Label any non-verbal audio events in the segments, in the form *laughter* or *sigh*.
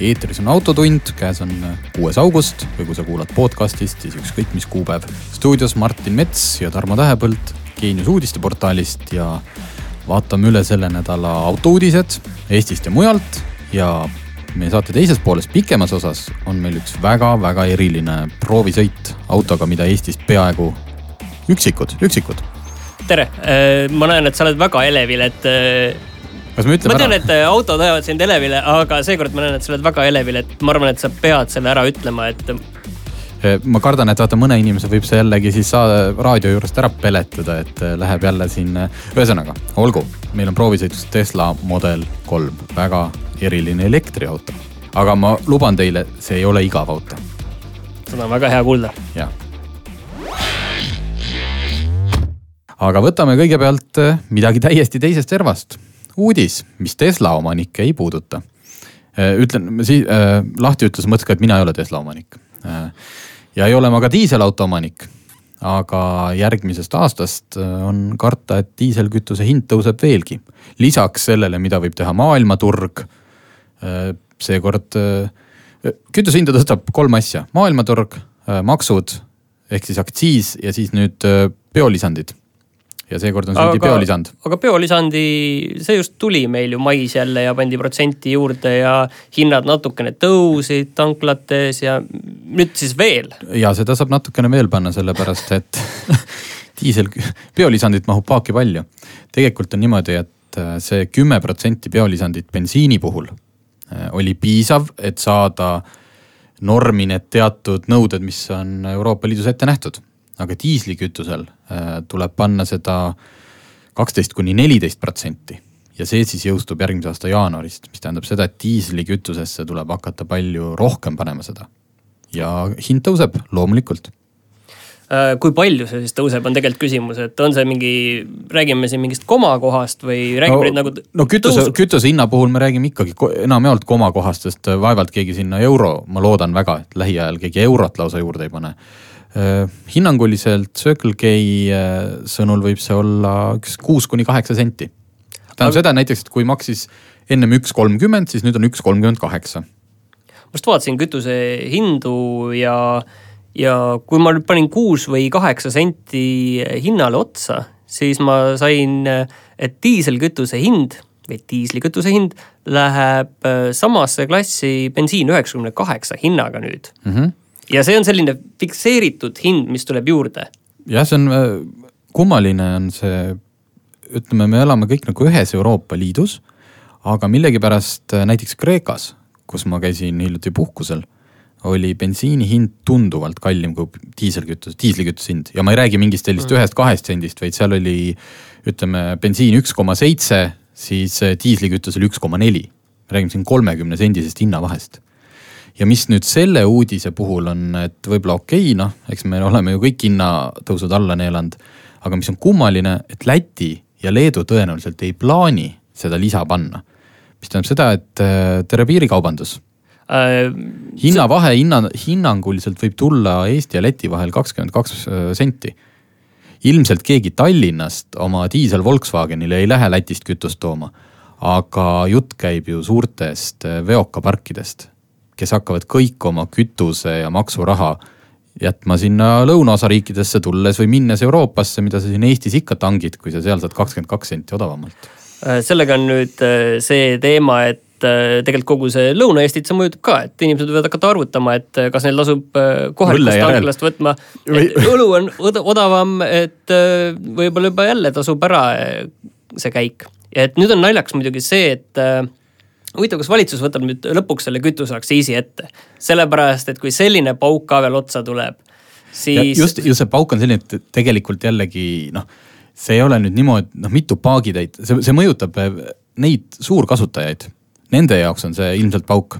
eetris on Autotund, käes on kuues august või kui sa kuulad podcast'ist, siis ükskõik mis kuupäev. stuudios Martin Mets ja Tarmo Tähepõld Geenius uudisteportaalist ja vaatame üle selle nädala autouudised Eestist ja mujalt ja meie saate teises pooles, pikemas osas on meil üks väga-väga eriline proovisõit autoga, mida Eestis peaaegu üksikud, üksikud. tere, äh, ma näen, et sa oled väga elevil, et äh, kas me ütleme ma tean, et äh, autod ajavad sind elevile, aga seekord ma näen, et sa oled väga elevil, et ma arvan, et sa pead selle ära ütlema, et. Eh, ma kardan, et vaata mõne inimese võib see jällegi siis saada raadio juurest ära peletada, et eh, läheb jälle siin. ühesõnaga, olgu, meil on proovisõitus Tesla Model kolm, väga eriline elektriauto. aga ma luban teile, see ei ole igav auto, seda on väga hea kuulda. jah. aga võtame kõigepealt midagi täiesti teisest servast. Uudis, mis Tesla omanikke ei puuduta. ütlen siis äh, lahti ütles mõttes ka, et mina ei ole Tesla omanik äh, ja ei ole ma ka diiselauto omanik. aga järgmisest aastast äh, on karta, et diiselkütuse hind tõuseb veelgi. lisaks sellele, mida võib teha maailmaturg. seekord kütuse hinda tõstab kolm asja, maailmaturg, maksud ehk siis aktsiis ja siis nüüd biolisandid ja seekord on süüdi biolisand. aga biolisandi, see just tuli meil ju mais jälle ja pandi protsenti juurde ja hinnad natukene tõusid tanklates ja nüüd siis veel. ja seda saab natukene veel panna, sellepärast et *laughs* diisel, biolisandit mahub paaki palju. tegelikult on niimoodi, et äh, see kümme protsenti biolisandit bensiini puhul äh, oli piisav, et saada normi need teatud nõuded, mis on Euroopa Liidus ette nähtud aga diislikütusel äh, tuleb panna seda kaksteist kuni neliteist protsenti ja see siis jõustub järgmise aasta jaanuarist, mis tähendab seda, et diislikütusesse tuleb hakata palju rohkem panema seda. ja hind tõuseb loomulikult. Äh, kui palju see siis tõuseb, on tegelikult küsimus, et on see mingi, räägime siin mingist komakohast või räägime no, nagu. no kütuse, kütuse hinna puhul me räägime ikkagi enamjaolt komakohast, sest vaevalt keegi sinna euro, ma loodan väga, et lähiajal keegi eurot lausa juurde ei pane hinnanguliselt Circle K äh, sõnul võib see olla üks kuus kuni kaheksa senti. tähendab seda näiteks, et kui maksis ennem üks kolmkümmend, siis nüüd on üks kolmkümmend kaheksa. ma just vaatasin kütuse hindu ja, ja kui ma nüüd panin kuus või kaheksa senti hinnale otsa, siis ma sain, et diiselkütuse hind või diislikütuse hind läheb äh, samasse klassi bensiin üheksakümne kaheksa hinnaga nüüd mm. -hmm ja see on selline fikseeritud hind, mis tuleb juurde. jah, see on, äh, kummaline on see, ütleme, me elame kõik nagu ühes Euroopa Liidus, aga millegipärast äh, näiteks Kreekas, kus ma käisin hiljuti puhkusel, oli bensiini hind tunduvalt kallim kui diiselkütus, diislikütuse hind ja ma ei räägi mingist sellisest mm. ühest-kahest sendist, vaid seal oli ütleme, bensiin üks koma seitse, siis äh, diislikütusel üks koma neli. räägime siin kolmekümne sendisest hinnavahest ja mis nüüd selle uudise puhul on, et võib-olla okei okay,, noh, eks me oleme ju kõik hinnatõusud alla neelanud. aga mis on kummaline, et Läti ja Leedu tõenäoliselt ei plaani seda lisa panna. mis tähendab seda, et äh, tere piirikaubandus äh,. hinnavahe hinna, hinnanguliselt võib tulla Eesti ja Läti vahel kakskümmend kaks äh, senti ilmselt keegi Tallinnast oma diisel Volkswagenile ei lähe Lätist kütust tooma. aga jutt käib ju suurtest äh, veokaparkidest kes hakkavad kõik oma kütuse ja maksuraha jätma sinna lõunaosa riikidesse tulles või minnes Euroopasse, mida sa siin Eestis ikka tangid, kui sa seal saad kakskümmend kaks senti odavamalt. Äh, sellega on nüüd äh, see teema, et äh, tegelikult kogu see Lõuna-Eestit see mõjutab ka, et inimesed võivad hakata arvutama, et kas neil tasub kohalikust tanklast võtma. õlu on odavam, et võib-olla juba jälle tasub ära see käik. et nüüd on naljakas muidugi see, et huvitav, kas valitsus võtab nüüd lõpuks selle kütuseaktsiisi ette, sellepärast et kui selline pauk ka veel otsa tuleb, siis. just, just see pauk on selline, et tegelikult jällegi noh, see ei ole nüüd niimoodi, noh mitu paagitäit, see, see mõjutab äh, neid suurkasutajaid. Nende jaoks on see ilmselt pauk.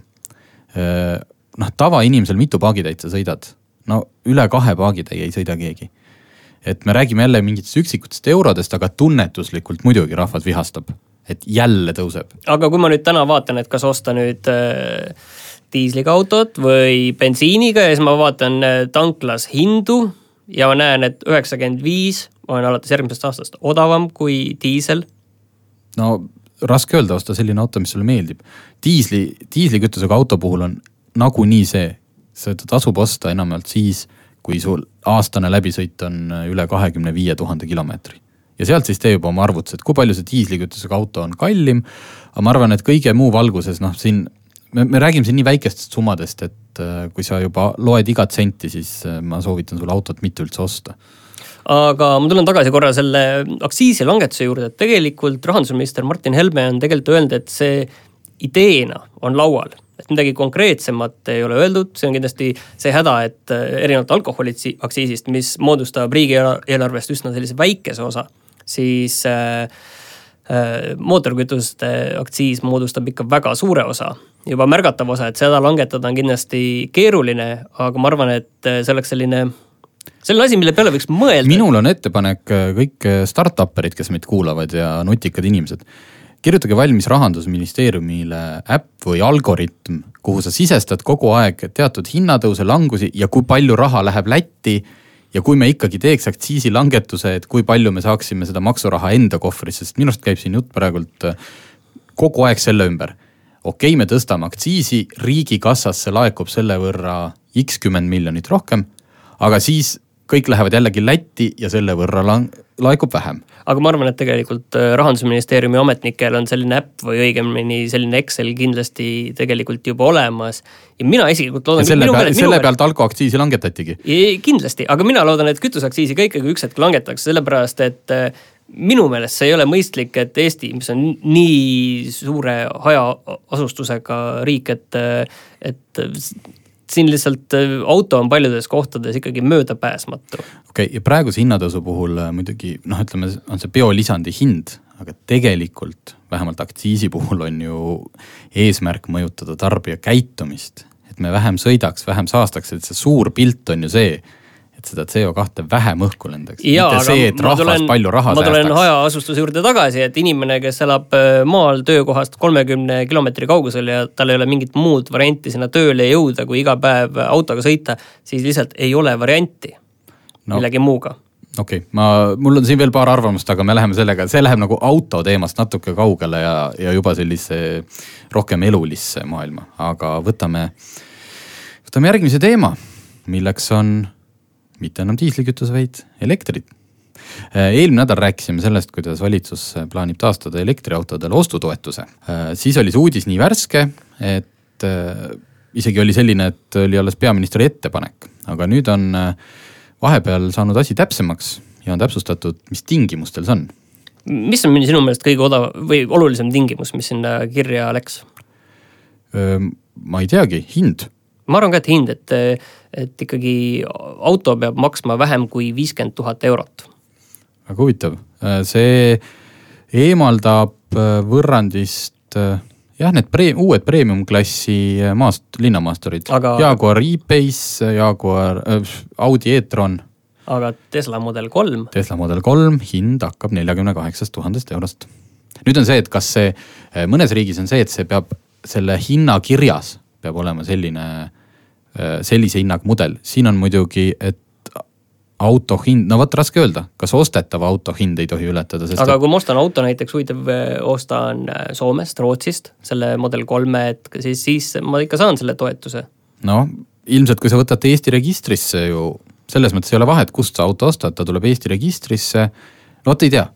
Äh, noh, tavainimesel mitu paagitäit sa sõidad? no üle kahe paagitäie ei sõida keegi. et me räägime jälle mingitest üksikutest eurodest, aga tunnetuslikult muidugi rahvas vihastab, et jälle tõuseb. aga kui ma nüüd täna vaatan, et kas osta nüüd äh, diisliga autot või bensiiniga ja siis ma vaatan äh, tanklas hindu ja ma näen, et üheksakümmend viis on alates järgmisest aastast odavam kui diisel. no raske öelda, osta selline auto, mis sulle meeldib. diisli, diislikütusega auto puhul on nagunii see, seda tasub osta enamjaolt siis, kui sul aastane läbisõit on äh, üle kahekümne viie tuhande kilomeetri. Ja sealt siis tee juba oma arvutused, kui palju see diislikütusega auto on kallim. aga ma arvan, et kõige muu valguses, noh siin me, me räägime siin nii väikestest summadest, et äh, kui sa juba loed igat senti, siis äh, ma soovitan sul autot mitte üldse osta. Aga ma tulen tagasi korra selle aktsiisilangetuse juurde, et tegelikult rahandusminister Martin Helme on tegelikult öelnud, et see ideena on laual. Et midagi konkreetsemat ei ole öeldud, see on kindlasti see häda, et äh, erinevalt alkoholiaktsiisist, mis moodustab riigieelarvest üsna sellise väikese osa, siis äh, äh, mootorikütuste aktsiis moodustab ikka väga suure osa, juba märgatav osa, et seda langetada on kindlasti keeruline, aga ma arvan, et äh, see oleks selline selline asi, mille peale võiks mõelda. minul on ettepanek kõik startup'erid, kes meid kuulavad ja nutikad inimesed. kirjutage valmis rahandusministeeriumile äpp või algoritm, kuhu sa sisestad kogu aeg teatud hinnatõuse, langusi ja kui palju raha läheb Lätti. Ja kui me ikkagi teeks aktsiisilangetuse, et kui palju me saaksime seda maksuraha enda kohvrisse, sest minu arust käib siin jutt praegult äh, kogu aeg selle ümber. okei okay,, me tõstame aktsiisi, riigikassasse laekub selle võrra X kümmend miljonit rohkem aga siis kõik lähevad jällegi Lätti ja selle võrra lang-, laekub vähem. aga ma arvan, et tegelikult äh, rahandusministeeriumi ametnikel on selline äpp või õigemini selline Excel kindlasti tegelikult juba olemas. ja mina isiklikult loodan. selle pealt, selle pealt alkoaktsiisi langetatigi. kindlasti, aga mina loodan, et kütuseaktsiisi ka ikkagi üks hetk langetatakse, sellepärast et äh, minu meelest see ei ole mõistlik, et Eesti, mis on nii suure hajaasustusega riik, et, äh, et siin lihtsalt äh, auto on paljudes kohtades ikkagi möödapääsmatu. okei okay,, ja praeguse hinnatõusu puhul äh, muidugi noh, ütleme, on see biolisandi hind, aga tegelikult vähemalt aktsiisi puhul on ju eesmärk mõjutada tarbija käitumist. et me vähem sõidaks, vähem saastaks, et see suur pilt on ju see et seda CO2 vähem õhku lendaks. mitte see, et rahvas tulen, palju raha säästaks. ma tulen hajaasustuse juurde tagasi, et inimene, kes elab äh, maal töökohast kolmekümne kilomeetri kaugusel ja tal ei ole mingit muud varianti sinna tööle jõuda, kui iga päev autoga sõita, siis lihtsalt ei ole varianti no. millegi muuga okei okay., ma, mul on siin veel paar arvamust, aga me läheme sellega, see läheb nagu auto teemast natuke kaugele ja, ja juba sellise rohkem elulisse maailma, aga võtame, võtame järgmise teema, milleks on mitte enam diislikütus, vaid elektrit. Äh, eelmine nädal rääkisime sellest, kuidas valitsus plaanib taastada elektriautodele ostutoetuse. Äh, siis oli see uudis nii värske, et äh, isegi oli selline, et oli alles peaministri ettepanek, aga nüüd on vahepeal saanud asi täpsemaks ja on täpsustatud, mis tingimustel see on. mis on sinu meelest kõige odav või olulisem tingimus, mis sinna kirja läks? ma ei teagi, hind ma arvan ka, et hind, et, et ikkagi auto peab maksma vähem kui viiskümmend tuhat eurot. väga huvitav, see eemaldab võrrandist jah, need pre-, uued premium-klassi maast-, linnamaasturid Aga.... Jaguar E-Pace, Jaguar äh,, Audi e-tron. aga Tesla Model kolm? Tesla Model kolm hind hakkab neljakümne kaheksast tuhandest eurost. nüüd on see, et kas see, mõnes riigis on see, et see peab selle hinna kirjas peab olema selline, äh, sellise hinnaga mudel, siin on muidugi, et auto hind, no vot raske öelda, kas ostetava auto hind ei tohi ületada, sest aga kui ma ostan auto näiteks, huvitav, äh, ostan äh, Soomest, Rootsist selle Model kolme, et siis, siis ma ikka saan selle toetuse. noh, ilmselt kui sa võtad Eesti registrisse ju, selles mõttes ei ole vahet, kust sa auto ostad, ta tuleb Eesti registrisse. no vot ei tea,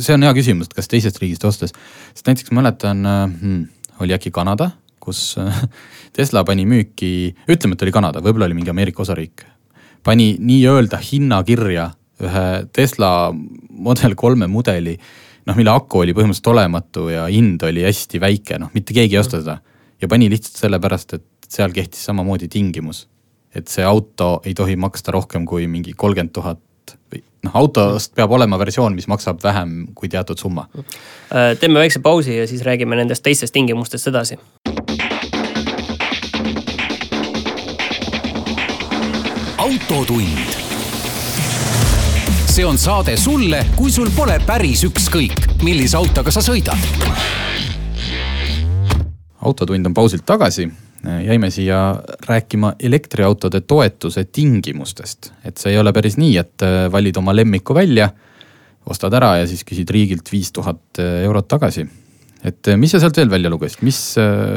see on hea küsimus, et kas teisest riigist ostes, sest näiteks mäletan hmm,, oli äkki Kanada kus Tesla pani müüki, ütleme, et oli Kanada, võib-olla oli mingi Ameerika osariik. pani nii-öelda hinna kirja ühe Tesla Model kolme mudeli, noh, mille aku oli põhimõtteliselt olematu ja hind oli hästi väike, noh, mitte keegi ei osta seda. ja pani lihtsalt sellepärast, et seal kehtis samamoodi tingimus, et see auto ei tohi maksta rohkem kui mingi kolmkümmend tuhat või noh, autost peab olema versioon, mis maksab vähem kui teatud summa. teeme väikse pausi ja siis räägime nendest teistest tingimustest edasi autotund. see on saade sulle, kui sul pole päris ükskõik, millise autoga sa sõidad. autotund on pausilt tagasi jäime siia rääkima elektriautode toetuse tingimustest. et see ei ole päris nii, et äh, valid oma lemmiku välja, ostad ära ja siis küsid riigilt viis tuhat äh, eurot tagasi et äh, mis sa sealt veel välja lugesid, mis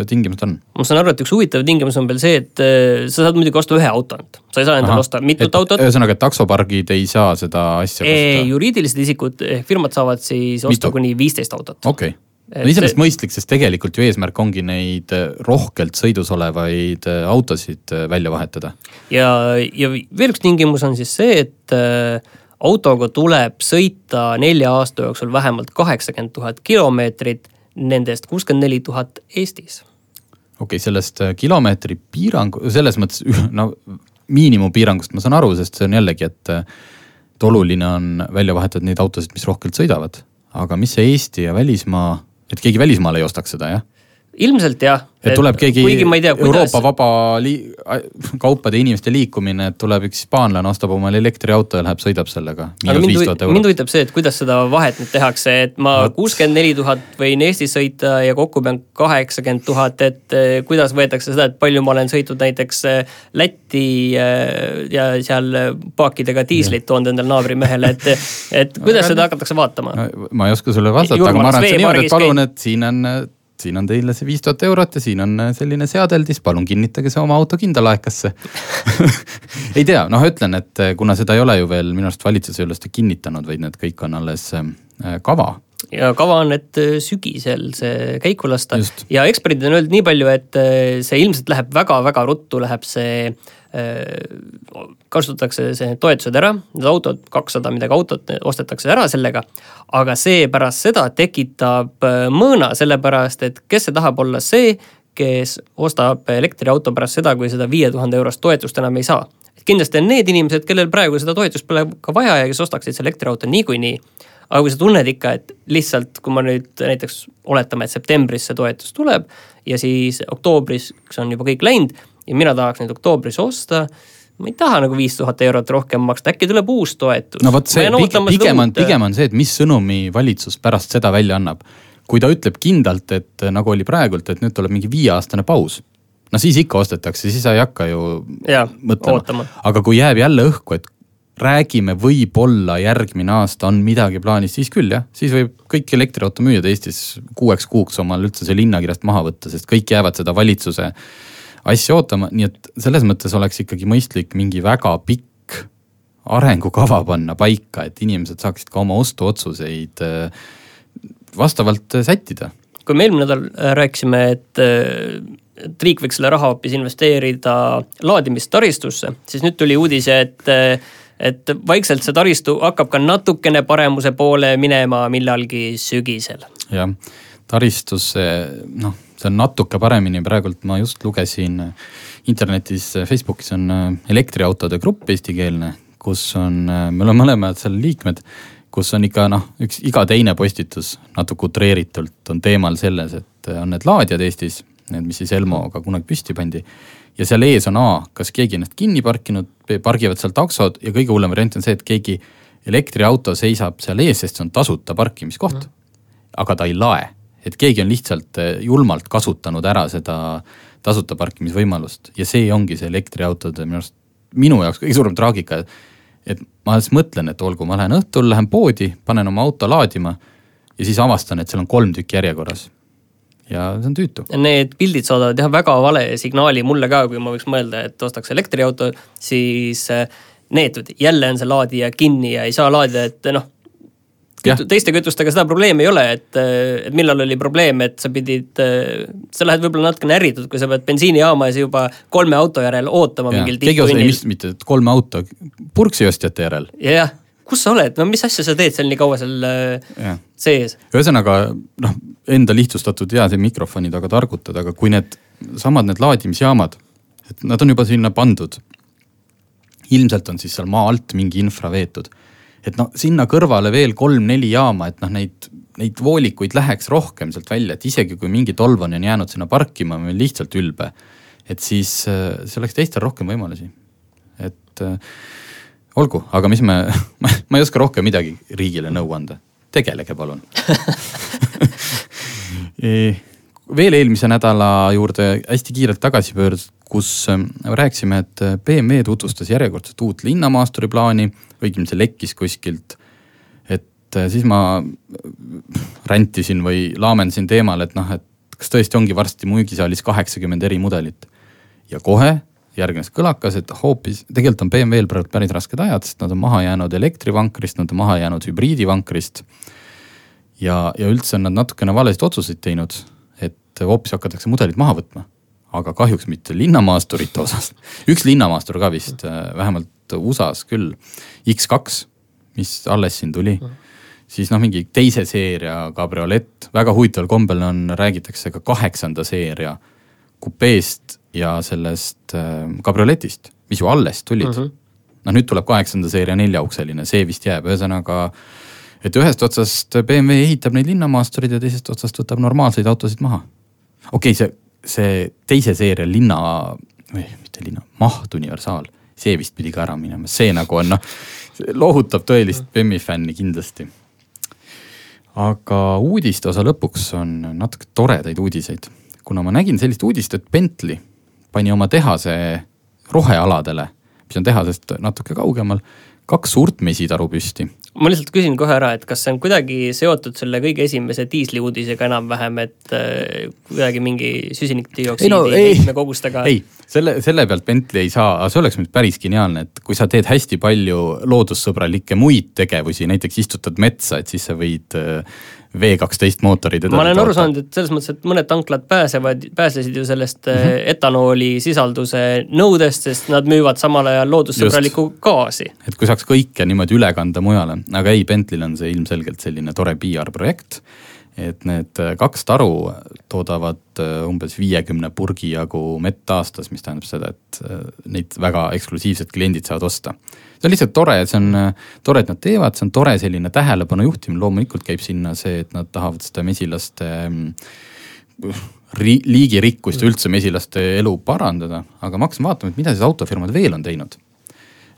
tingimused on? ma saan aru, et üks huvitav tingimus on veel see, et sa saad muidugi osta ühe auto ainult, sa ei saa endale osta mitut et, autot. ühesõnaga, et taksopargid ei saa seda asja kasutada? juriidilised isikud ehk firmad saavad siis osta Mitu? kuni viisteist autot. okei okay no iseenesest see... mõistlik, sest tegelikult ju eesmärk ongi neid äh, rohkelt sõidus olevaid äh, autosid äh, välja vahetada. ja, ja veel üks tingimus on siis see, et autoga tuleb sõita nelja aasta jooksul vähemalt kaheksakümmend tuhat kilomeetrit, nendest kuuskümmend neli tuhat Eestis. okei okay,, sellest kilomeetri piirang, selles mõttes no miinimumpiirangust ma saan aru, sest see on jällegi, et et oluline on välja vahetada neid autosid, mis rohkelt sõidavad. aga mis see Eesti ja välismaa et keegi välismaal ei ostaks seda, jah? Ilmselt jah. et tuleb keegi tea. Euroopa vaba li-, kaupade inimeste liikumine, et tuleb üks hispaanlane, ostab omale elektriauto ja läheb, sõidab sellega. mind, mind huvitab see, et kuidas seda vahet nüüd tehakse, et ma kuuskümmend neli tuhat võin Eestis sõita ja kokku pean kaheksakümmend tuhat, et eh, kuidas võetakse seda, et palju ma olen sõitnud näiteks eh, Lätti eh, ja seal paakidega diislit toonud endale naabrimehele, et, et kuidas seda hakatakse vaatama ma ei oska sulle vastata, aga ma arvan, et see niimoodi, et palun, et siin on siin on teile see viis tuhat eurot ja siin on äh, selline seadeldis, palun kinnitage see oma auto kindlalaekasse. *laughs* Ei tea, noh, ütlen, et äh, kuna seda ei ole ju veel minu arust valitsus ei ole seda kinnitanud, vaid need kõik on alles äh, kava ja kava on, et sügisel see käiku lasta Just. ja eksperdid on öeldud nii palju, et see ilmselt läheb väga-väga ruttu, läheb see kasutatakse see toetused ära, need autod, kakssada midagi autot ostetakse ära sellega. aga see pärast seda tekitab äh, mõõna, sellepärast et kes see tahab olla see, kes ostab elektriauto pärast seda, kui seda viie tuhande eurost toetust enam ei saa. kindlasti on need inimesed, kellel praegu seda toetust pole ka vaja ja kes ostaksid selle elektriauto niikuinii aga kui sa tunned ikka, et lihtsalt, kui ma nüüd näiteks oletame, et septembris see toetus tuleb ja siis oktoobris on juba kõik läinud ja mina tahaks neid oktoobris osta ma ei taha nagu viis tuhat eurot rohkem maksta, äkki tuleb uus toetus. no vot see pigem, pigem on, pigem on see, et mis sõnumi valitsus pärast seda välja annab. kui ta ütleb kindlalt, et nagu oli praegult, et nüüd tuleb mingi viieaastane paus. no siis ikka ostetakse, siis sa ei hakka ju ja, mõtlema. aga kui jääb jälle õhku, et räägime, võib-olla järgmine aasta on midagi plaanis, siis küll jah, siis võib kõik elektriautomüüjad Eestis kuueks kuuks omal üldse selle hinnakirjast maha võtta, sest kõik jäävad seda valitsuse asja ootama, nii et selles mõttes oleks ikkagi mõistlik mingi väga pikk arengukava panna paika, et inimesed saaksid ka oma ostuotsuseid äh, vastavalt äh, sättida. kui me eelmine nädal äh, rääkisime, et et riik võiks selle raha hoopis investeerida laadimistaristusse, siis nüüd tuli uudis, et et vaikselt see taristu hakkab ka natukene paremuse poole minema millalgi sügisel. jah, taristusse noh see on natuke paremini, praegult ma just lugesin internetis, Facebookis on äh, elektriautode grupp eestikeelne, kus on, me oleme mõlemad seal liikmed, kus on ikka noh, üks iga teine postitus natuke utreeritult on teemal selles, et on need laadijad Eestis, need, mis siis Elmoga kunagi püsti pandi. Ja seal ees on A, kas keegi ennast kinni parkinud, pargivad seal taksod ja kõige hullem variant on see, et keegi elektriauto seisab seal ees, sest see on tasuta parkimiskoht. Mm.. aga ta ei lae. Et keegi on lihtsalt eh, julmalt kasutanud ära seda tasuta parkimisvõimalust. Ja see ongi see elektriautode minu arust, minu jaoks kõige suurem traagika. et ma alles mõtlen, et olgu, ma lähen õhtul, lähen poodi, panen oma auto laadima ja siis avastan, et seal on kolm tükki järjekorras ja see on tüütu. Need pildid saadavad jah väga vale signaali mulle ka, kui ma võiks mõelda, et ostaks elektriauto, siis eh, neetud, jälle on see laadija kinni ja ei saa laadida, et noh kütu, teiste kütustega seda probleemi ei ole, et, et millal oli probleem, et sa pidid, sa lähed võib-olla natukene ärritud, kui sa pead bensiinijaamas juba kolme auto järel ootama ja, mingil tipptunnil. mitte kolme auto, purksiostjate järel. jah, kus sa oled, no mis asja sa teed seal nii kaua seal ja. sees? ühesõnaga noh, enda lihtsustatud ja see mikrofoni taga targutada, aga kui need samad need laadimisjaamad, et nad on juba sinna pandud. ilmselt on siis seal maa alt mingi infra veetud et noh, sinna kõrvale veel kolm-neli jaama, et noh, neid, neid voolikuid läheks rohkem sealt välja, et isegi kui mingi tolvani on jäänud sinna parkima, lihtsalt ülbe. et siis, äh, see oleks teistel rohkem võimalusi. et äh, olgu, aga mis me, *laughs* ma ei oska rohkem midagi riigile nõu anda, tegelege palun *laughs* veel eelmise nädala juurde hästi kiirelt tagasi pöördudes, kus äh, rääkisime, et BMW tutvustas järjekordset uut linnamaasturi plaani, õigemini see lekkis kuskilt et äh, siis ma räntisin või laamendasin teemal, et noh, et kas tõesti ongi varsti müügisaalis kaheksakümmend eri mudelit. ja kohe järgnes kõlakas, et hoopis, tegelikult on BMW-l praegu päris rasked ajad, sest nad on maha jäänud elektrivankrist, nad on maha jäänud hübriidivankrist. Ja, ja üldse on nad natukene valesid otsuseid teinud, et hoopis hakatakse mudelid maha võtma. aga kahjuks mitte linnamaasturite osas. *laughs* üks linnamaastur ka vist, äh, vähemalt USA-s küll, X2, mis alles siin tuli mm siis noh, mingi teise seeria kabriolett, väga huvitaval kombel on, räägitakse ka kaheksanda seeria kupeest ja sellest äh, kabrioletist, mis ju alles tulid mm. -hmm. noh, nüüd tuleb kaheksanda seeria neljaukseline, see vist jääb, ühesõnaga et ühest otsast BMW ehitab neid linnamaasturid ja teisest otsast võtab normaalseid autosid maha. okei okay,, see, see teise seeria linna, või mitte linna, maht universaal, see vist pidi ka ära minema, see nagu on noh, lohutab tõelist BMW fänni kindlasti aga uudiste osa lõpuks on natuke toredaid uudiseid. kuna ma nägin sellist uudist, et Bentley pani oma tehase rohealadele, mis on tehasest natuke kaugemal, kaks suurt mesitaru püsti. Ma lihtsalt küsin kohe ära, et kas see on kuidagi seotud selle kõige esimese diisliuudisega enam-vähem, et äh, kuidagi mingi süsinikdioksiidi no, heitmekogustega? ei, selle, selle pealt Bentley ei saa, aga see oleks nüüd päris geniaalne, et kui sa teed hästi palju loodussõbralikke muid tegevusi, näiteks istutad metsa, et siis sa võid äh, V12 mootorid ma olen aru saanud, et selles mõttes, et mõned tanklad pääsevad, pääsesid ju sellest mm -hmm. etanooli sisalduse nõudest, sest nad müüvad samal ajal loodussõbralikku gaasi. et kui saaks kõike niimoodi üle kanda mujale, aga ei, Bentley'l on see ilmselgelt selline tore PR projekt et need äh, kaks taru toodavad umbes viiekümne purgi jagu mett aastas, mis tähendab seda, et neid väga eksklusiivsed kliendid saavad osta. See on lihtsalt tore, see on tore, et nad teevad, see on tore selline tähelepanu juhtimine, loomulikult käib sinna see, et nad tahavad seda mesilaste mm, ri-, liigirikkust ja üldse mesilaste elu parandada, aga ma hakkasin vaatama, et mida siis autofirmad veel on teinud.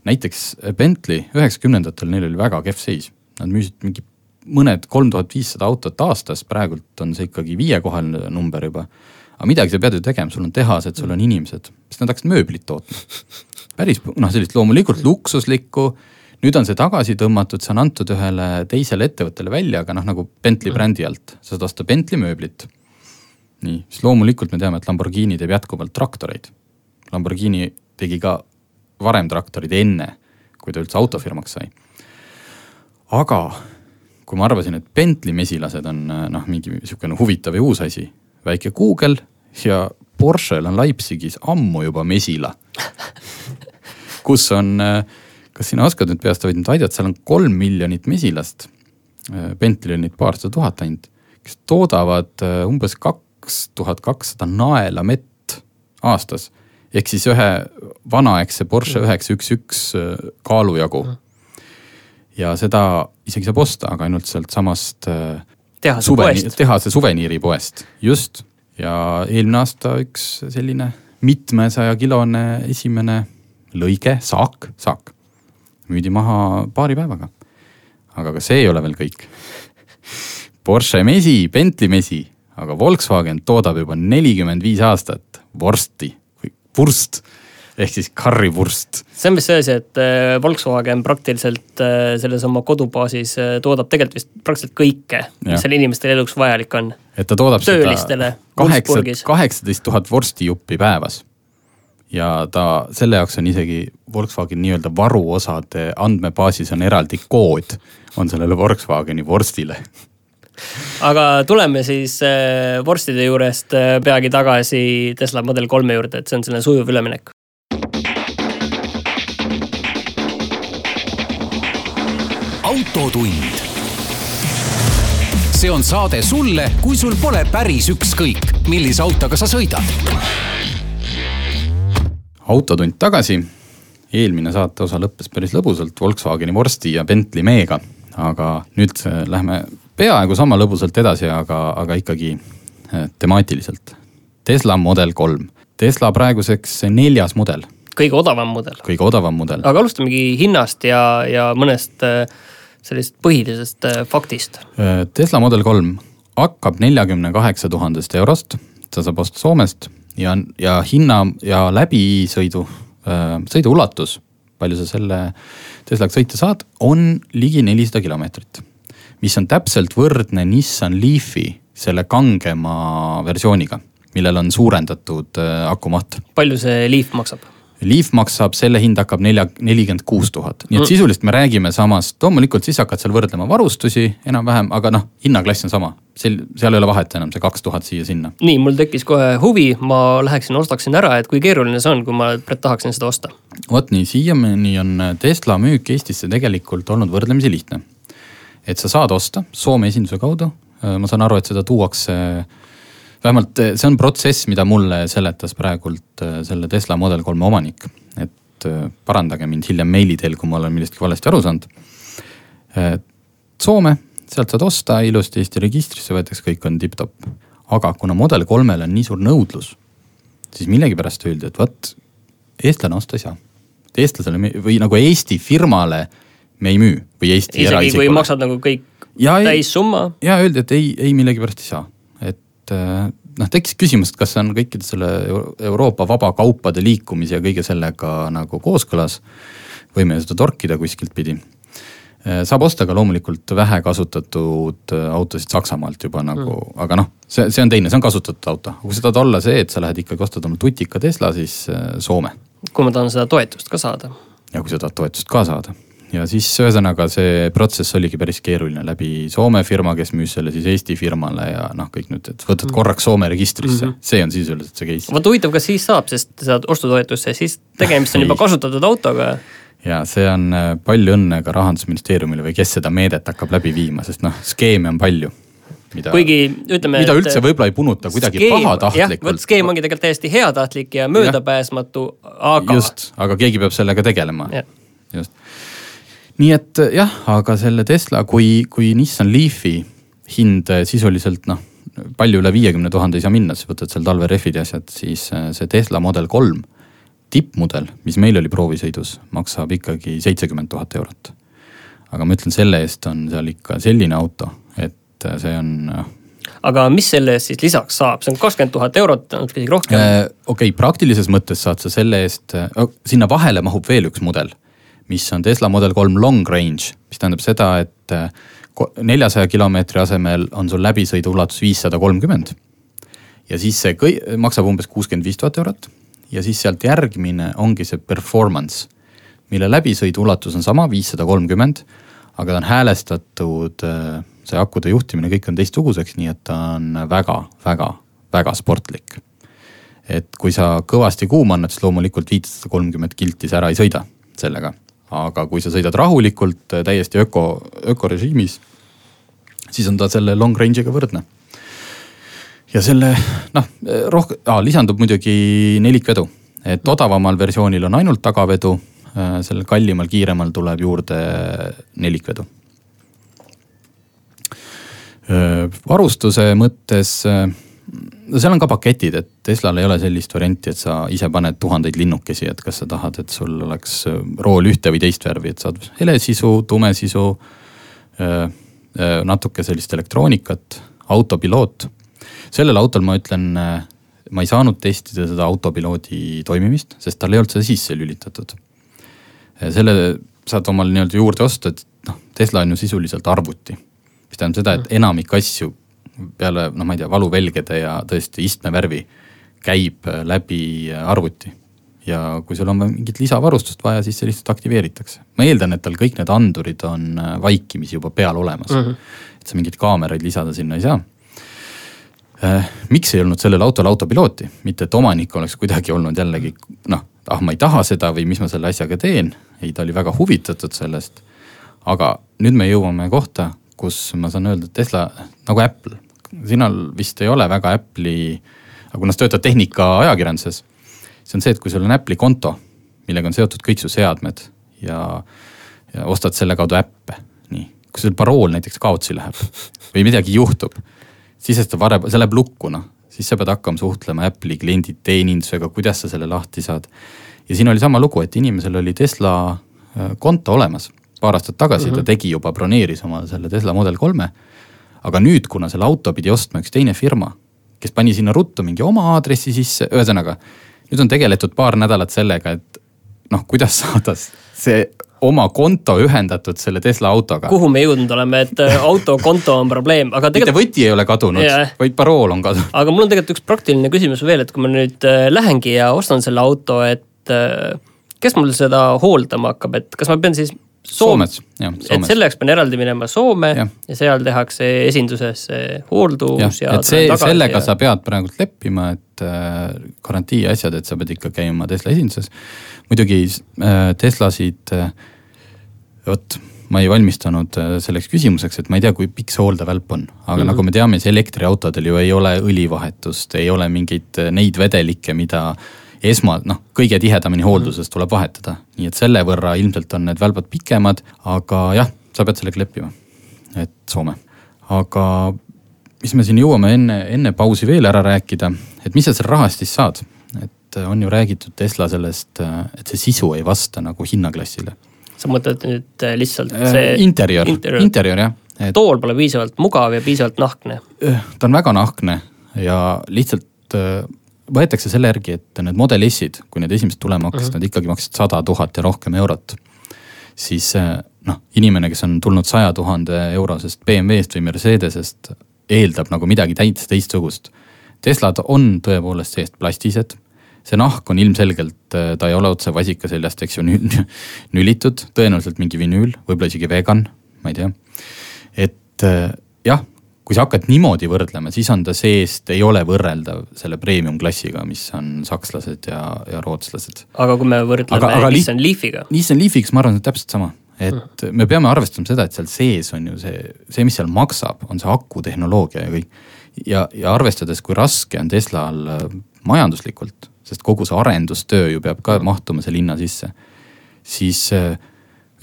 näiteks Bentley üheksakümnendatel, neil oli väga kehv seis, nad müüsid mingi mõned kolm tuhat viissada autot aastas, praegult on see ikkagi viiekohaline number juba. aga midagi sa pead ju tegema, sul on tehased, sul on inimesed, siis nad hakkasid mööblit tootma päris noh, sellist loomulikult luksuslikku. nüüd on see tagasi tõmmatud, see on antud ühele teisele ettevõttele välja, aga noh, nagu Bentley brändi alt, sa saad osta Bentley mööblit. nii, siis loomulikult me teame, et Lamborghini teeb jätkuvalt traktoreid. Lamborghini tegi ka varem traktorid enne, kui ta üldse autofirmaks sai. aga kui ma arvasin, et Bentley mesilased on noh, mingi sihukene huvitav ja uus asi, väike Google ja Porsche'l on Leipzigis ammu juba mesila *laughs* kus on, äh, kas sina oskad nüüd peast, võid nüüd aidata, seal on kolm miljonit mesilast. Äh, Bentley'l on neid paarsada tuhat ainult, kes toodavad äh, umbes kaks tuhat kakssada naela mett aastas. ehk siis ühe vanaaegse Porsche mm. üheksa üks üks kaalu jagu. Mm. Ja seda isegi saab osta, aga ainult sealtsamast tehase suveni, tehase suveniiripoest, just. ja eelmine aasta üks selline mitmesaja kilone esimene lõige, saak, saak müüdi maha paari päevaga. aga ka see ei ole veel kõik. Porsche mesi, Bentley mesi, aga Volkswagen toodab juba nelikümmend viis aastat vorsti, vurst ehk siis karrivurst. see on vist see asi, et äh, Volkswagen praktiliselt äh, selles oma kodubaasis äh, toodab tegelikult vist praktiliselt kõike, mis seal inimestel eluks vajalik on. et ta toodab Töölistele, seda kaheksa, kaheksateist tuhat vorstijuppi päevas ja ta, selle jaoks on isegi Volkswageni nii-öelda varuosade andmebaasis on eraldi kood, on sellele Volkswageni vorstile aga tuleme siis vorstide juurest peagi tagasi Tesla Model kolme juurde, et see on selline sujuv üleminek. Autotund. see on saade sulle, kui sul pole päris ükskõik, millise autoga sa sõidad autotund tagasi. eelmine saateosa lõppes päris lõbusalt Volkswageni vorsti ja Bentley meega, aga nüüd lähme peaaegu sama lõbusalt edasi, aga, aga ikkagi äh, temaatiliselt. Tesla Model kolm, Tesla praeguseks neljas mudel kõige odavam mudel. kõige odavam mudel. aga alustamegi hinnast ja, ja mõnest äh, sellisest põhilisest äh, faktist. Tesla Model kolm hakkab neljakümne kaheksa tuhandest eurost, ta saab osta Soomest ja, ja hinna ja läbisõidu, sõidu ulatus, palju sa selle Teslaga sõita saad, on ligi nelisada kilomeetrit. mis on täpselt võrdne Nissan Leafi selle kangema versiooniga, millel on suurendatud akumaht. palju see Leaf maksab? Leaf maksab, selle hind hakkab nelja, nelikümmend kuus tuhat, nii et mm. sisuliselt me räägime samast, loomulikult siis hakkad seal võrdlema varustusi enam-vähem, aga noh, hinnaklass on sama. seal, seal ei ole vahet enam see kaks tuhat siia-sinna. nii, mul tekkis kohe huvi, ma läheksin ostaksin ära, et kui keeruline see on, kui ma tahaksin seda osta? vot nii, siiamaani on Tesla müük Eestisse tegelikult olnud võrdlemisi lihtne. et sa saad osta Soome esinduse kaudu, ma saan aru, et seda tuuakse äh, vähemalt eh, see on protsess, mida mulle seletas praegult eh, selle Tesla Model kolme omanik. et eh, parandage mind hiljem meili teel, kui ma olen millestki valesti aru saanud. Soome, sealt saad osta ilusti Eesti registrisse võetakse, kõik on tipp-topp. aga kuna Model kolmel on nii suur nõudlus, siis millegipärast öeldi, et vot eestlane osta ei saa. eestlasele või nagu Eesti firmale me ei müü või Eesti isegi kui maksad nagu kõik täissumma? ja öeldi, et ei, ei millegipärast ei saa et äh, noh, tekkis küsimus, et kas see on kõikide selle Euroopa vabakaupade liikumise ja kõige sellega nagu kooskõlas. võime seda torkida kuskilt pidi. Äh, saab osta ka loomulikult vähe kasutatud äh, autosid Saksamaalt juba nagu mm., aga noh, see, see on teine, see on kasutatud auto. kui sa tahad olla see, et sa lähed ikkagi ostad oma tutika Tesla, siis Soome. kui ma tahan seda toetust ka saada. ja kui sa tahad toetust ka saada ja siis ühesõnaga see protsess oligi päris keeruline läbi Soome firma, kes müüs selle siis Eesti firmale ja noh, kõik nüüd, et võtad mm. korraks Soome registrisse mm, -hmm. see on sisuliselt see case. vot huvitav, kas siis saab, sest saad ostutoetusse, siis tegemist on juba kasutatud autoga. ja see on äh, palju õnne ka rahandusministeeriumile või kes seda meedet hakkab läbi viima, sest noh, skeeme on palju mida, kuigi ütleme. mida üldse võib-olla ei punuta kuidagi skeem, pahatahtlikult. vot skeem ongi tegelikult täiesti heatahtlik ja möödapääsmatu, aga. just, aga keegi peab sellega tegelema. just nii et eh, jah, aga selle Tesla, kui, kui Nissan Leafi hind eh, sisuliselt noh, palju üle viiekümne tuhande ei saa minna, siis võtad seal talverehvid ja asjad, siis eh, see Tesla Model kolm tippmudel, mis meil oli proovisõidus, maksab ikkagi seitsekümmend tuhat eurot. aga ma ütlen, selle eest on seal ikka selline auto, et see on aga mis selle eest siis lisaks saab, see on kakskümmend tuhat eurot, natuke isegi rohkem okei okay,, praktilises mõttes saad sa selle eest, sinna vahele mahub veel üks mudel mis on Tesla Model kolm long range, mis tähendab seda, et äh, neljasaja kilomeetri asemel on sul läbisõidu ulatus viissada kolmkümmend. ja siis see kõi-, maksab umbes kuuskümmend viis tuhat eurot ja siis sealt järgmine ongi see performance, mille läbisõidu ulatus on sama, viissada kolmkümmend, aga ta on häälestatud, äh, see akude juhtimine, kõik on teistsuguseks, nii et ta on väga, väga, väga sportlik. et kui sa kõvasti kuuma annad, siis loomulikult viissada kolmkümmend kilti sa ära ei sõida sellega aga kui sa sõidad rahulikult, äh, täiesti öko, ökorežiimis, siis on ta selle long range'iga võrdne. ja selle noh, rohkem ah,, lisandub muidugi nelikvedu, et odavamal versioonil on ainult tagavedu, äh, sellel kallimal, kiiremal tuleb juurde nelikvedu. Äh, varustuse mõttes no seal on ka paketid, et Teslal ei ole sellist varianti, et sa ise paned tuhandeid linnukesi, et kas sa tahad, et sul oleks äh, rool ühte või teist värvi, et saad helesisu, tumesisu. Äh, äh, natuke sellist elektroonikat, autopiloot. sellel autol ma ütlen, ma ei saanud testida seda autopiloodi toimimist, sest tal ei olnud seda sisse lülitatud. selle saad omal nii-öelda juurde osta, et noh, Tesla on ju sisuliselt arvuti mis tähendab seda, et enamik asju peale noh, ma ei tea, valuvälgede ja tõesti istmevärvi käib äh, läbi äh, arvuti. ja kui sul on mingit lisavarustust vaja, siis see lihtsalt aktiveeritakse. ma eeldan, et tal kõik need andurid on äh, vaikimisi juba peal olemas mm. -hmm. et sa mingeid kaameraid lisada sinna ei saa miks ei olnud sellel autol autopilooti, mitte et omanik oleks kuidagi olnud jällegi noh, ah ma ei taha seda või mis ma selle asjaga teen. ei, ta oli väga huvitatud sellest. aga nüüd me jõuame kohta, kus ma saan öelda, et Tesla nagu Apple, sinal vist ei ole väga Apple'i, aga kuna sa töötad tehnika ajakirjanduses, see on see, et kui sul on Apple'i konto, millega on seotud kõik su seadmed ja, ja ostad selle kaudu äppe, nii. kui sul parool näiteks kaotsi läheb või midagi juhtub, siis ta varem, see läheb lukku noh, siis sa pead hakkama suhtlema Apple'i klienditeenindusega, kuidas sa selle lahti saad. ja siin oli sama lugu, et inimesel oli Tesla äh, konto olemas paar aastat tagasi mm, -hmm. ta tegi juba, broneeris oma selle Tesla Model kolme. aga nüüd, kuna selle auto pidi ostma üks teine firma, kes pani sinna ruttu mingi oma aadressi sisse, ühesõnaga. nüüd on tegeletud paar nädalat sellega, et noh, kuidas saada see oma konto ühendatud selle Tesla autoga. kuhu me jõudnud oleme, et äh, autokonto on probleem, aga tegelikult. mitte võti ei ole kadunud yeah., vaid parool on kadunud. aga mul on tegelikult üks praktiline küsimus veel, et kui ma nüüd äh, lähengi ja ostan selle auto, et kes mul seda hooldama hakkab, et kas ma pean siis Soomes, jah. et selle jaoks pean eraldi minema Soome ja, ja seal tehakse esinduses hooldus ja, ja. et see, sellega ja... sa pead praegult leppima, et äh, garantii asjad, et sa pead ikka käima Tesla esinduses. muidugi äh, Teslasid äh,, vot ma ei valmistanud äh, selleks küsimuseks, et ma ei tea, kui pikk see hooldevälp on, aga mm -hmm. nagu me teame, siis elektriautodel ju ei ole õlivahetust, ei ole mingeid äh, neid vedelikke, mida esma, noh, kõige tihedamini hoolduses tuleb vahetada. nii et selle võrra ilmselt on need välbad pikemad, aga jah, sa pead sellega leppima. et Soome, aga mis me siin jõuame enne, enne pausi veel ära rääkida, et mis sa seal rahast siis saad? et on ju räägitud Tesla sellest, et see sisu ei vasta nagu hinnaklassile. sa mõtled nüüd äh, lihtsalt äh, see interjöör, interjöör, interjöör jah et.... tool pole piisavalt mugav ja piisavalt nahkne. Äh, ta on väga nahkne ja lihtsalt võetakse selle järgi, et need Model S-id, kui need esimesed tulema hakkasid uh, -huh. nad ikkagi maksid sada tuhat ja rohkem eurot. siis eh, noh, inimene, kes on tulnud saja tuhande eurosest BMW-st või Mercedesest, eeldab nagu midagi täitsa teistsugust. Teslad on tõepoolest seest plastised see nahk on ilmselgelt, eh, ta ei ole otse vasika seljast, eks ju, nülitud, tõenäoliselt mingi vinüül, võib-olla isegi vegan, ma ei tea. et eh, jah, kui sa hakkad niimoodi võrdlema, siis on ta seest, ei ole võrreldav selle premium klassiga, mis on sakslased ja, ja rootslased. aga kui me võrdleme Nissan Leafiga? Nissan Leafiga, ma arvan, et täpselt sama, et hmm. me peame arvestama seda, et seal sees on ju see, see, mis seal maksab, on see akutehnoloogia ja kõik. ja, ja arvestades, kui raske on Teslal äh, majanduslikult, sest kogu see arendustöö ju peab ka mahtuma selle hinna sisse, siis äh,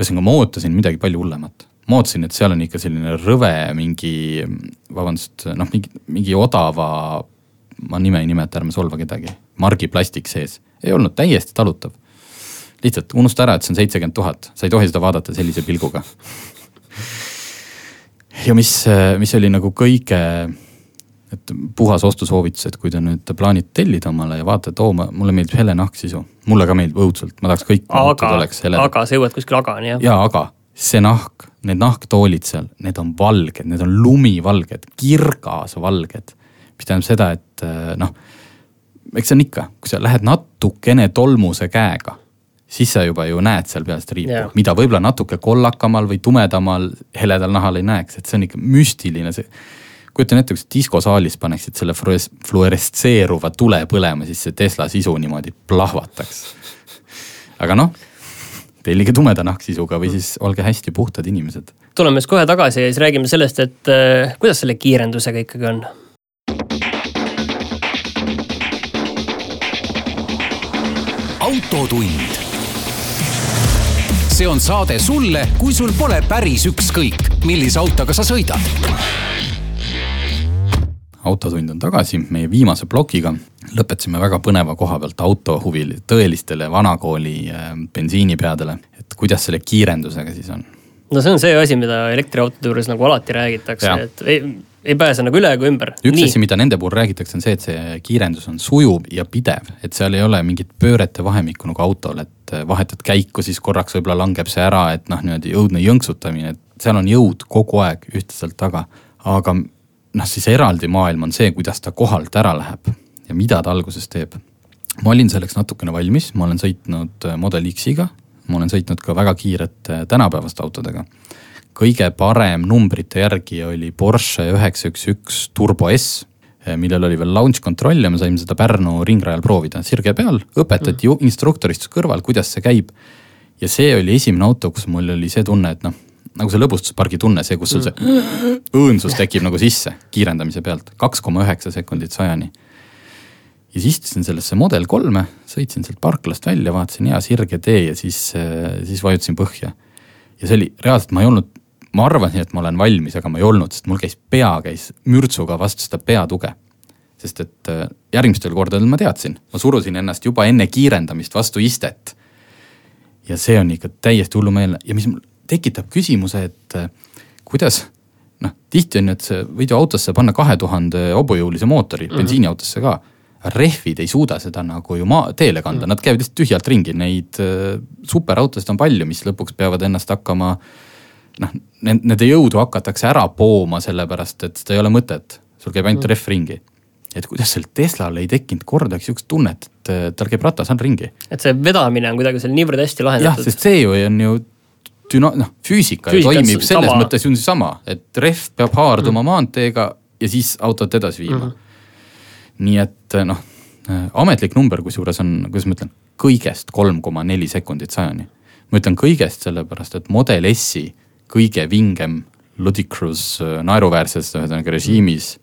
ühesõnaga ma ootasin midagi palju hullemat ma ootasin, et seal on ikka selline rõve mingi, vabandust, noh, mingi, mingi odava, ma nime ei nimeta, ärme solva kedagi, margiplastik sees. ei olnud, täiesti talutav. lihtsalt unusta ära, et see on seitsekümmend tuhat, sa ei tohi seda vaadata sellise pilguga. ja mis, mis oli nagu kõige, et puhas ostusoovitus, et kui te nüüd plaanite tellida omale ja vaatate, oo, mulle meeldib hele nahksisu. mulle ka meeldib õudselt, ma tahaks kõik. aga, aga sa jõuad kuskile agani jah? jaa, aga see nahk, need nahktoolid seal, need on valged, need on lumivalged, kirgasvalged. mis tähendab seda, et äh, noh, eks see on ikka, kui sa lähed natukene tolmuse käega, siis sa juba ju näed seal peal seda riipu yeah., mida võib-olla natuke kollakamal või tumedamal heledal nahal ei näeks, et see on ikka müstiline, see kujutan ette, kui sa diskosaalis paneksid selle fluorestseeruva tule põlema, siis see Tesla sisu niimoodi plahvataks. aga noh, tellige tumeda nahksisuga või siis olge hästi puhtad inimesed. tuleme siis kohe tagasi ja siis räägime sellest, et äh, kuidas selle kiirendusega ikkagi on. autotund. see on saade sulle, kui sul pole päris ükskõik, millise autoga sa sõidad autotund on tagasi meie viimase plokiga. lõpetasime väga põneva koha pealt autohuvil, tõelistele vanakooli äh, bensiinipeadele, et kuidas selle kiirendusega siis on? no see on see asi, mida elektriautode juures nagu alati räägitakse, et ei, ei pääse nagu üle ega ümber. üks Nii. asi, mida nende puhul räägitakse, on see, et see kiirendus on sujuv ja pidev, et seal ei ole mingit pöörete vahemikku nagu autol, et vahetad käiku, siis korraks võib-olla langeb see ära, et noh, niimoodi õudne jõnksutamine, et seal on jõud kogu aeg ühtlaselt taga. aga noh, siis eraldi maailm on see, kuidas ta kohalt ära läheb ja mida ta alguses teeb. ma olin selleks natukene valmis, ma olen sõitnud äh, Model X-iga, ma olen sõitnud ka väga kiirete tänapäevaste autodega. kõige parem numbrite järgi oli Porsche üheksa üks üks Turbo S, äh, millel oli veel launch kontroll ja me saime seda Pärnu ringrajal proovida, sirge peal, õpetati mm. instruktor istus kõrval, kuidas see käib. ja see oli esimene auto, kus mul oli see tunne, et noh nagu see lõbustuspargi tunne, see, kus sul see õõnsus tekib nagu sisse kiirendamise pealt, kaks koma üheksa sekundit sajani. ja siis istusin sellesse Model kolme, sõitsin sealt parklast välja, vaatasin hea sirge tee ja siis, siis vajutasin põhja. ja see oli reaalselt, ma ei olnud, ma arvasin, et ma olen valmis, aga ma ei olnud, sest mul käis pea käis mürtsuga vastu seda peatuge. sest et äh, järgmistel kordadel ma teadsin, ma surusin ennast juba enne kiirendamist vastu istet. ja see on ikka täiesti hullumeelne ja mis mul tekitab küsimuse, et äh, kuidas noh, tihti on ju, et see võid ju autosse panna kahe tuhande hobujõulise mootori mm -hmm. bensiiniautosse ka. rehvid ei suuda seda nagu ju maa, teele kanda mm, -hmm. nad käivad lihtsalt tühjalt ringi, neid äh, superautosid on palju, mis lõpuks peavad ennast hakkama noh, nende jõudu hakatakse ära pooma, sellepärast et seda ei ole mõtet, sul käib ainult mm -hmm. rehv ringi et kuidas sel Teslal ei tekkinud kordagi sihukest tunnet, et tal käib ratas all ringi. et see vedamine on kuidagi seal niivõrd hästi lahendatud. jah, sest see ju on ju düna-, noh füüsika ju toimib selles sama. mõttes ju sama, et rehv peab haarduma mm. maanteega ja siis autot edasi viima mm. -hmm. nii et noh, ametlik number kusjuures on, kuidas ma ütlen, kõigest kolm koma neli sekundit sajani. ma ütlen kõigest sellepärast, et Model S-i kõige vingem ludicrous naeruväärses ühesõnaga režiimis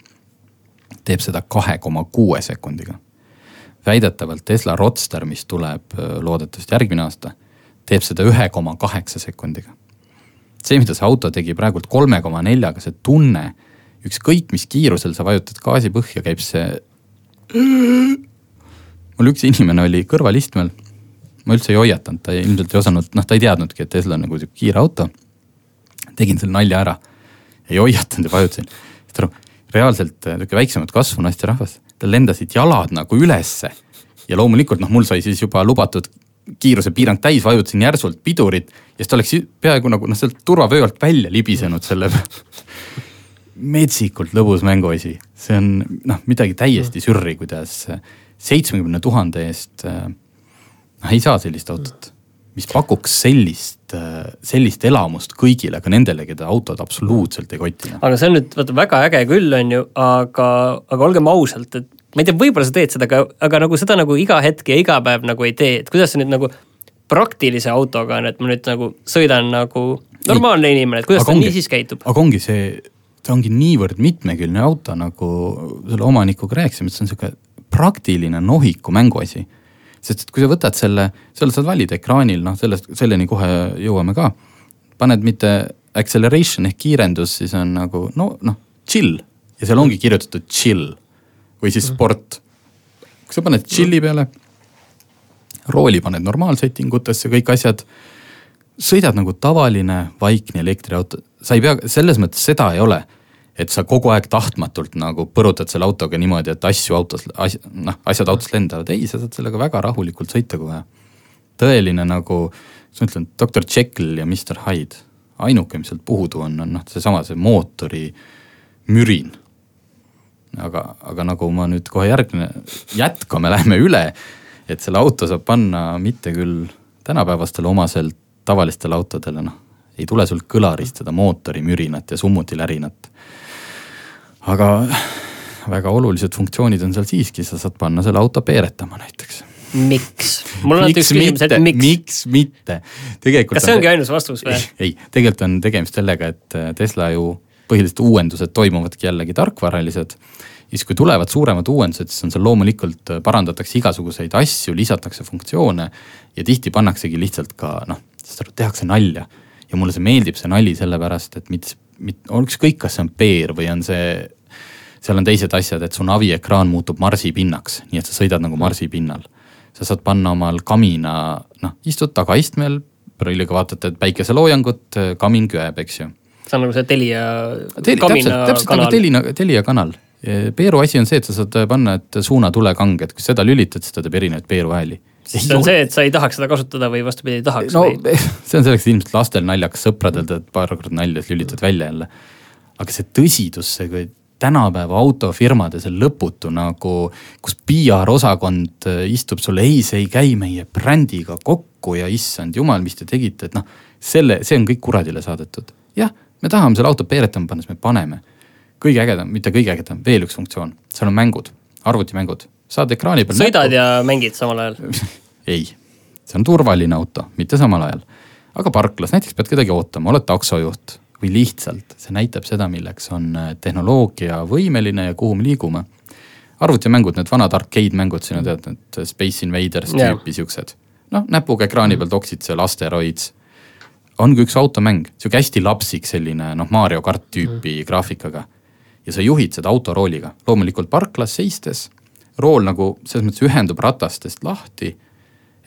teeb seda kahe koma kuue sekundiga. väidetavalt Tesla Roadster, mis tuleb loodetavasti järgmine aasta teeb seda ühe koma kaheksa sekundiga. see, mida see auto tegi praegult kolme koma neljaga, see tunne, ükskõik mis kiirusel sa vajutad gaasi põhja, käib see. mul üks inimene oli kõrvalistmel, ma üldse ei hoiatanud, ta ilmselt ei osanud, noh, ta ei teadnudki, et Tesla on nagu sihuke kiire auto. tegin selle nalja ära, ei hoiatanud ja vajutasin, saad aru, reaalselt nihuke väiksemat kasvu naisterahvas, tal lendasid jalad nagu ülesse ja loomulikult noh, mul sai siis juba lubatud kiirusepiirang täis, vajutasin järsult pidurit ja siis ta oleks peaaegu nagu noh, sealt turvavöö alt välja libisenud selle *laughs* metsikult lõbus mänguasi, see on noh, midagi täiesti sürri, kuidas seitsmekümne tuhande eest noh, ei saa sellist autot, mis pakuks sellist, sellist elamust kõigile, ka nendele, keda autod absoluutselt ei koti. Noh. aga see on nüüd vaata väga äge küll, on ju, aga, aga olgem ausalt, et ma ei tea, võib-olla sa teed seda, aga, aga nagu seda nagu iga hetk ja iga päev nagu ei tee, et kuidas sa nüüd nagu praktilise autoga on, et ma nüüd nagu sõidan nagu normaalne ei. inimene, et kuidas ta ongi, nii siis käitub? aga ongi see, ta ongi niivõrd mitmekülgne auto, nagu selle omanikuga rääkisime, et see on sihuke praktiline nohiku mänguasi. sest et kui sa võtad selle, seal saad valida ekraanil, noh sellest, selleni kohe jõuame ka. paned mitte acceleration ehk kiirendus, siis on nagu no noh, chill ja seal ongi kirjutatud chill või siis mhm. sport. kui sa paned chill'i peale, rooli paned normaalsettingutesse, kõik asjad, sõidad nagu tavaline vaikne elektriauto, sa ei pea, selles mõttes seda ei ole et sa kogu aeg tahtmatult nagu põrutad selle autoga niimoodi, et asju autos, as-, noh, asjad autost lendavad, ei, sa saad sellega väga rahulikult sõita, kui vaja. tõeline nagu, mis ma ütlen, doktor Jekyll ja Mr Hyde. ainuke, mis sealt puudu on, on noh, seesama, see mootori mürin aga, aga nagu ma nüüd kohe järgmine, jätkame, *laughs* lähme üle. et selle auto saab panna mitte küll tänapäevastele omaselt tavalistele autodele, noh. ei tule sul kõlarist seda mootorimürinat ja summutilärinat. aga väga olulised funktsioonid on seal siiski, sa saad panna selle auto peeretama näiteks miks? mul on alati üks küsimus, et miks? miks mitte? kas see ongi ainus vastus või? ei, tegelikult on tegemist sellega, et Tesla ju põhiliselt uuendused toimuvadki jällegi tarkvaralised. siis kui tulevad suuremad uuendused, siis on seal loomulikult äh, parandatakse igasuguseid asju, lisatakse funktsioone ja tihti pannaksegi lihtsalt ka noh, saad aru, tehakse nalja. ja mulle see meeldib, see nali sellepärast, et mitte, mitte, ükskõik, kas see on peer või on see, seal on teised asjad, et su naviekraan muutub marsipinnaks, nii et sa sõidad nagu marsipinnal. sa saad panna omal kamina, noh, istud tagaistmel, prilliga vaatad päikeseloojangut, kamin köeb, eks ju see on nagu see Telia Teli, täpselt, täpselt kanal. nagu Telia, Telia kanal. Peeru asi on see, et sa saad panna, et suuna tulekange, et kui seda lülitad, siis ta teeb erinevaid Peeru hääli. siis see on see, et sa ei tahaks seda kasutada või vastupidi, ei tahaks no, või? *laughs* see on selleks ilmselt lastel naljakas, sõpradel teed paar korda nalja, siis lülitad välja jälle. aga see tõsidus, see kui tänapäeva autofirmade see lõputu nagu, kus PR osakond äh, istub sul, ei, see ei käi meie brändiga kokku ja issand jumal, mis te tegite, et noh, selle, see on kõik kuradile saadetud. jah me tahame selle auto peeretama panna, siis me paneme. kõige ägedam, mitte kõige ägedam, veel üks funktsioon, seal on mängud, arvutimängud, saad ekraani peal. sõidad näpu. ja mängid samal ajal *laughs* ei, see on turvaline auto, mitte samal ajal. aga parklas näiteks pead kedagi ootama, oled taksojuht või lihtsalt see näitab seda, milleks on äh, tehnoloogia võimeline ja kuhu me liigume. arvutimängud, need vanad arcade mängud, siin on tead need Space Invaders tüüpi siuksed. noh, näpuga ekraani peal toksid seal asteroids ongi üks automäng, sihuke hästi lapsik selline noh, Mario kart tüüpi mm. graafikaga. ja sa juhid seda autorooliga, loomulikult parklas seistes. rool nagu selles mõttes ühendub ratastest lahti.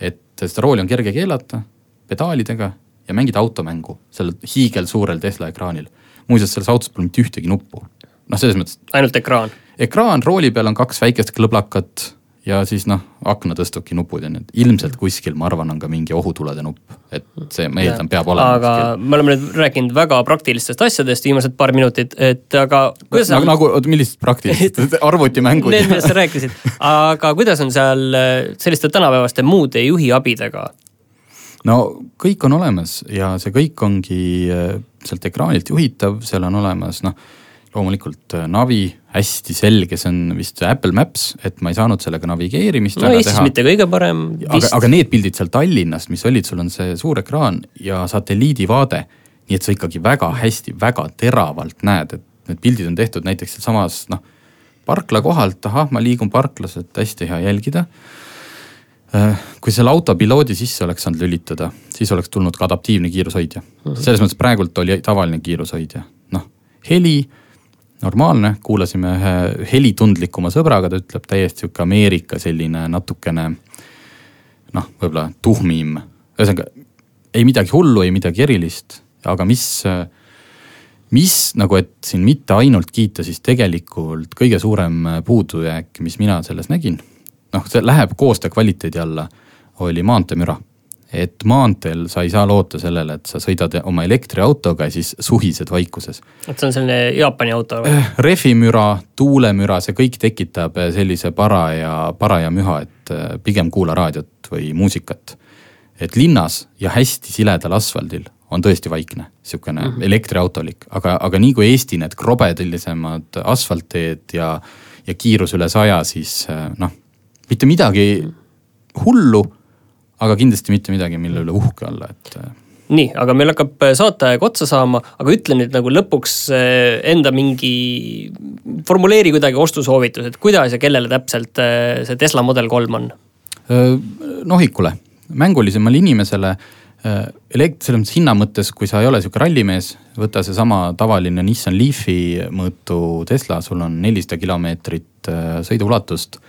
et seda rooli on kerge keelata pedaalidega ja mängida automängu sellel hiigelsuurel Tesla ekraanil. muuseas, selles autos pole mitte ühtegi nuppu. noh, selles mõttes. ainult ekraan? ekraan, rooli peal on kaks väikest klõblakat ja siis noh, aknatõstuki nupud ja need ilmselt kuskil, ma arvan, on ka mingi ohutulede nupp, et see, ma eeldan, peab olema. aga kuskil. me oleme nüüd rääkinud väga praktilistest asjadest viimased paar minutit, et aga kuidas nagu, nagu, oota, millised praktilised *laughs* arvutimängud? Need, millest sa rääkisid, aga kuidas on seal äh, selliste tänapäevaste muude juhiabidega? no kõik on olemas ja see kõik ongi äh, sealt ekraanilt juhitav, seal on olemas noh loomulikult äh, navi, hästi selge, see on vist Apple Maps, et ma ei saanud sellega navigeerimist no Eestis mitte kõige parem. aga, aga need pildid seal Tallinnast, mis olid, sul on see suur ekraan ja satelliidivaade. nii et sa ikkagi väga hästi, väga teravalt näed, et need pildid on tehtud näiteks sealsamas noh, parkla kohalt, ahah, ma liigun parklas, et hästi hea jälgida äh, kui selle autopiloodi sisse oleks saanud lülitada, siis oleks tulnud ka adaptiivne kiirushoidja. Mhm. selles mõttes praegult oli tavaline kiirushoidja, noh heli normaalne, kuulasime ühe helitundlikuma sõbraga, ta ütleb täiesti sihuke Ameerika selline natukene noh, võib-olla tuhmim, ühesõnaga ei midagi hullu, ei midagi erilist, aga mis, mis nagu, et siin mitte ainult kiita, siis tegelikult kõige suurem puudujääk, mis mina selles nägin, noh, see läheb koostöö kvaliteedi alla, oli maanteemüra et maanteel sa ei saa loota sellele, et sa sõidad oma elektriautoga ja siis suhised vaikuses. et see on selline Jaapani auto või? Eh, rehvimüra, tuulemüra, see kõik tekitab eh, sellise paraja, paraja müha, et eh, pigem kuula raadiot või muusikat. et linnas ja hästi siledal asfaldil on tõesti vaikne, sihukene mm -hmm. elektriautolik, aga, aga nii kui Eesti need krobedilisemad asfaltteed ja, ja kiirus üle saja, siis noh, mitte midagi hullu aga kindlasti mitte midagi, mille üle uhke olla, et. Äh, nii, aga meil hakkab äh, saateaeg otsa saama, aga ütle nüüd nagu lõpuks äh, enda mingi, formuleeri kuidagi ostusoovitus, et kuidas ja kellele täpselt see Tesla Model kolm on? nohikule, mängulisemale inimesele elekt-, selles mõttes hinna mõttes, kui sa ei ole sihuke rallimees, võta seesama tavaline Nissan Leafi mõõtu Tesla, sul on nelisada kilomeetrit sõiduulatust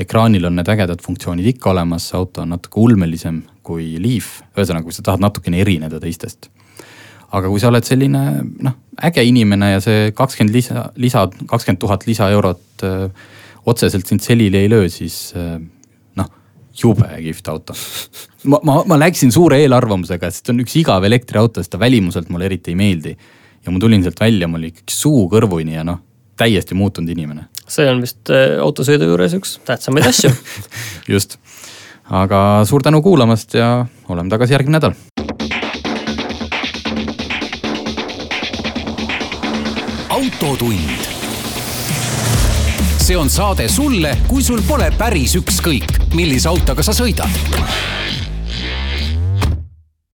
ekraanil on need ägedad funktsioonid ikka olemas, auto on natuke ulmelisem kui Leaf, ühesõnaga, kui sa tahad natukene erineda teistest. aga kui sa oled selline noh, äge inimene ja see kakskümmend lisa, lisa, kakskümmend tuhat lisaeurot öö, äh, otseselt sind selili ei löö, siis öö, äh, noh, jube kihvt auto. ma, ma, ma läksin suure eelarvamusega, et see on üks igav elektriauto, sest ta välimuselt mulle eriti ei meeldi. ja ma tulin sealt välja, mul oli ikkagi suu kõrvuni ja noh, täiesti muutunud inimene see on vist äh, autosõidu juures üks tähtsamaid asju *laughs* just, aga suur tänu kuulamast ja oleme tagasi järgmine nädal. autotund. see on saade sulle, kui sul pole päris ükskõik, millise autoga sa sõidad